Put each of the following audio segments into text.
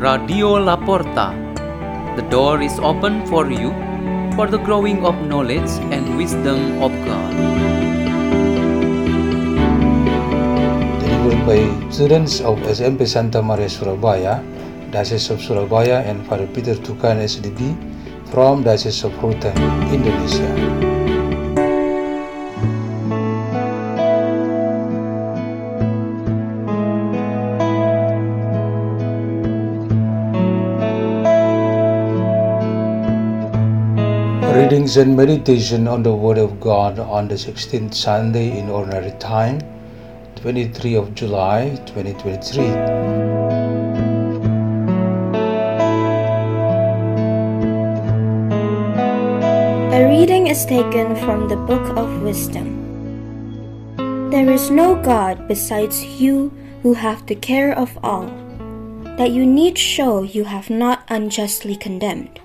Radio Laporta. The door is open for you for the growing of knowledge and wisdom of God. Delivered by students of SMP Santa Maria Surabaya, Diocese of Surabaya and Father Peter Tukan SDB from Diocese of Rutan, Indonesia. Readings and meditation on the Word of God on the 16th Sunday in Ordinary Time, 23 of July 2023. A reading is taken from the Book of Wisdom. There is no God besides you who have the care of all, that you need show you have not unjustly condemned.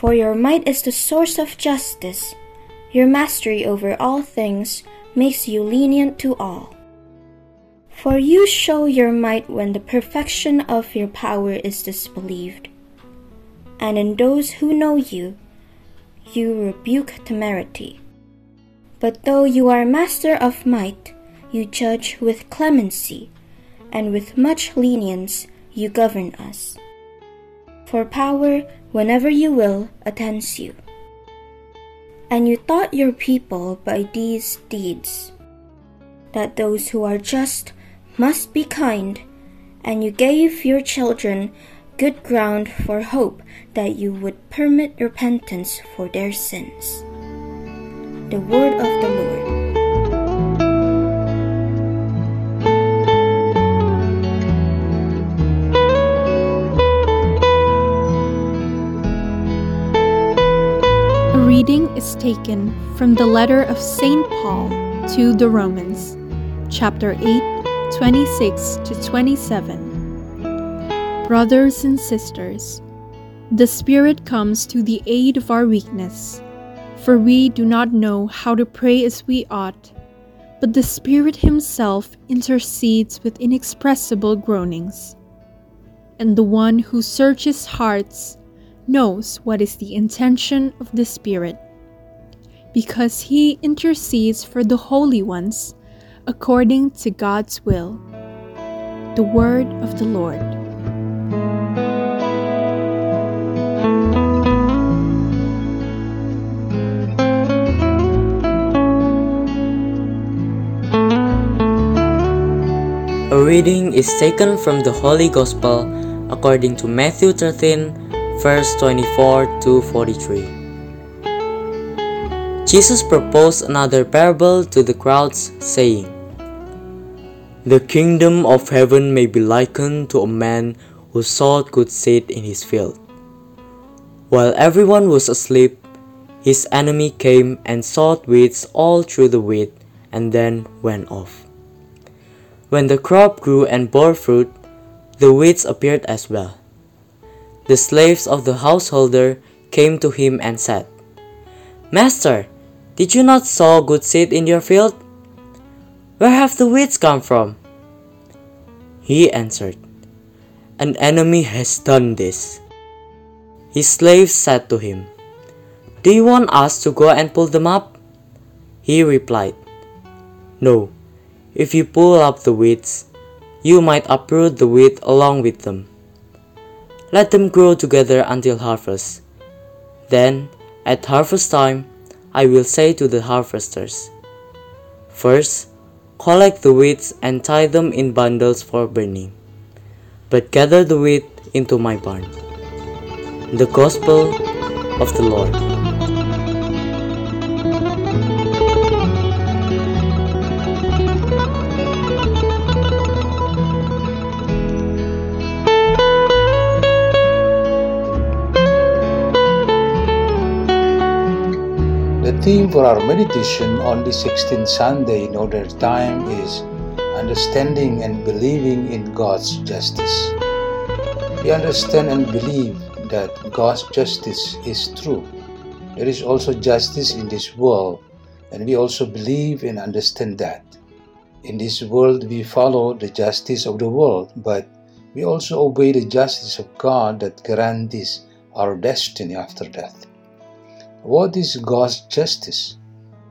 For your might is the source of justice, your mastery over all things makes you lenient to all. For you show your might when the perfection of your power is disbelieved, and in those who know you, you rebuke temerity. But though you are master of might, you judge with clemency, and with much lenience you govern us. For power, whenever you will, attends you. And you taught your people by these deeds that those who are just must be kind, and you gave your children good ground for hope that you would permit repentance for their sins. The word of the Lord. Is taken from the letter of St. Paul to the Romans, chapter 8, 26 to 27. Brothers and sisters, the Spirit comes to the aid of our weakness, for we do not know how to pray as we ought, but the Spirit Himself intercedes with inexpressible groanings. And the one who searches hearts knows what is the intention of the Spirit, because He intercedes for the holy ones according to God's will. The Word of the Lord. A reading is taken from the Holy Gospel according to Matthew 13, verse 24 to 43. Jesus proposed another parable to the crowds, saying, The kingdom of heaven may be likened to a man who sowed good seed in his field. While everyone was asleep, his enemy came and sowed weeds all through the wheat and then went off. When the crop grew and bore fruit, the weeds appeared as well. The slaves of the householder came to him and said, Master, did you not sow good seed in your field? Where have the weeds come from? He answered, An enemy has done this. His slaves said to him, Do you want us to go and pull them up? He replied, No. If you pull up the weeds, you might uproot the wheat along with them. Let them grow together until harvest. Then, at harvest time, I will say to the harvesters, First, collect the weeds and tie them in bundles for burning, but gather the wheat into my barn. The Gospel of the Lord. Theme for our meditation on the 16th Sunday in order time is understanding and believing in God's justice. We understand and believe that God's justice is true. There is also justice in this world, and we also believe and understand that. In this world, we follow the justice of the world, but we also obey the justice of God that guarantees our destiny after death. What is God's justice?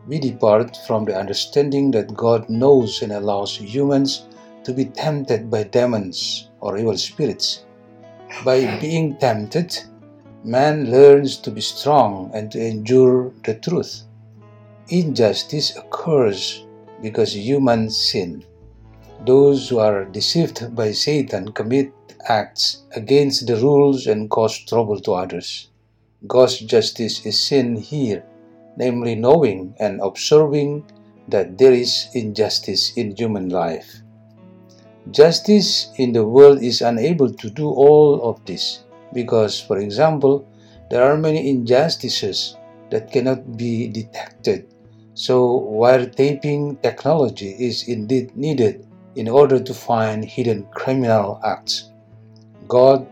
We depart from the understanding that God knows and allows humans to be tempted by demons or evil spirits. By being tempted, man learns to be strong and to endure the truth. Injustice occurs because humans sin. Those who are deceived by Satan commit acts against the rules and cause trouble to others. God's justice is seen here, namely knowing and observing that there is injustice in human life. Justice in the world is unable to do all of this because, for example, there are many injustices that cannot be detected. So, wiretapping technology is indeed needed in order to find hidden criminal acts. God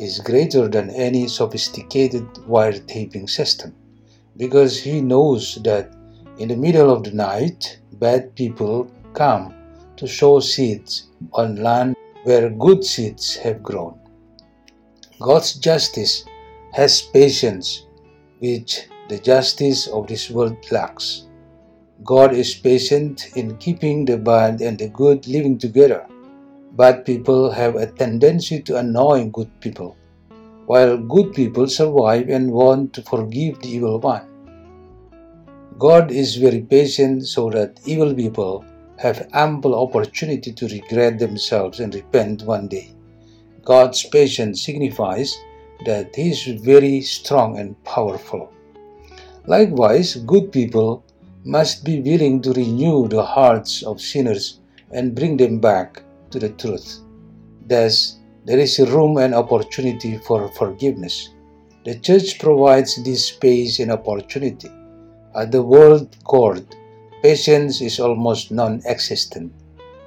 is greater than any sophisticated wiretapping system because He knows that in the middle of the night, bad people come to sow seeds on land where good seeds have grown. God's justice has patience, which the justice of this world lacks. God is patient in keeping the bad and the good living together. Bad people have a tendency to annoy good people, while good people survive and want to forgive the evil one. God is very patient so that evil people have ample opportunity to regret themselves and repent one day. God's patience signifies that He is very strong and powerful. Likewise, good people must be willing to renew the hearts of sinners and bring them back to the truth. Thus, there is room and opportunity for forgiveness. The church provides this space and opportunity. At the world court, patience is almost non existent.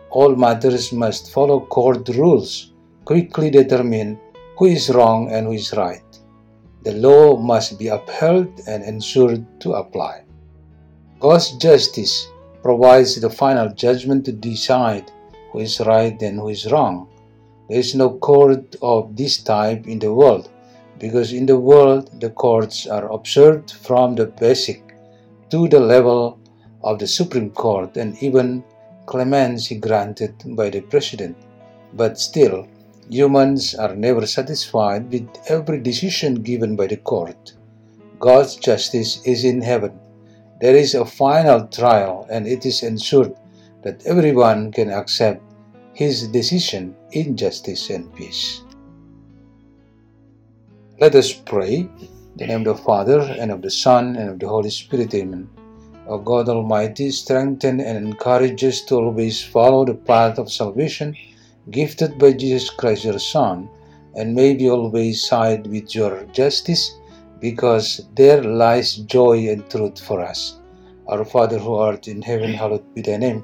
All matters must follow court rules, quickly determine who is wrong and who is right. The law must be upheld and ensured to apply. God's justice provides the final judgment to decide who is right and who is wrong. There is no court of this type in the world because in the world the courts are observed from the basic to the level of the Supreme Court and even clemency granted by the President. But still, humans are never satisfied with every decision given by the court. God's justice is in heaven there is a final trial and it is ensured that everyone can accept his decision in justice and peace. Let us pray. In the name of the Father, and of the Son, and of the Holy Spirit. Amen. O God Almighty, strengthen and encourage us to always follow the path of salvation gifted by Jesus Christ your Son, and may we always side with your justice because there lies joy and truth for us. Our Father who art in heaven, hallowed be thy name.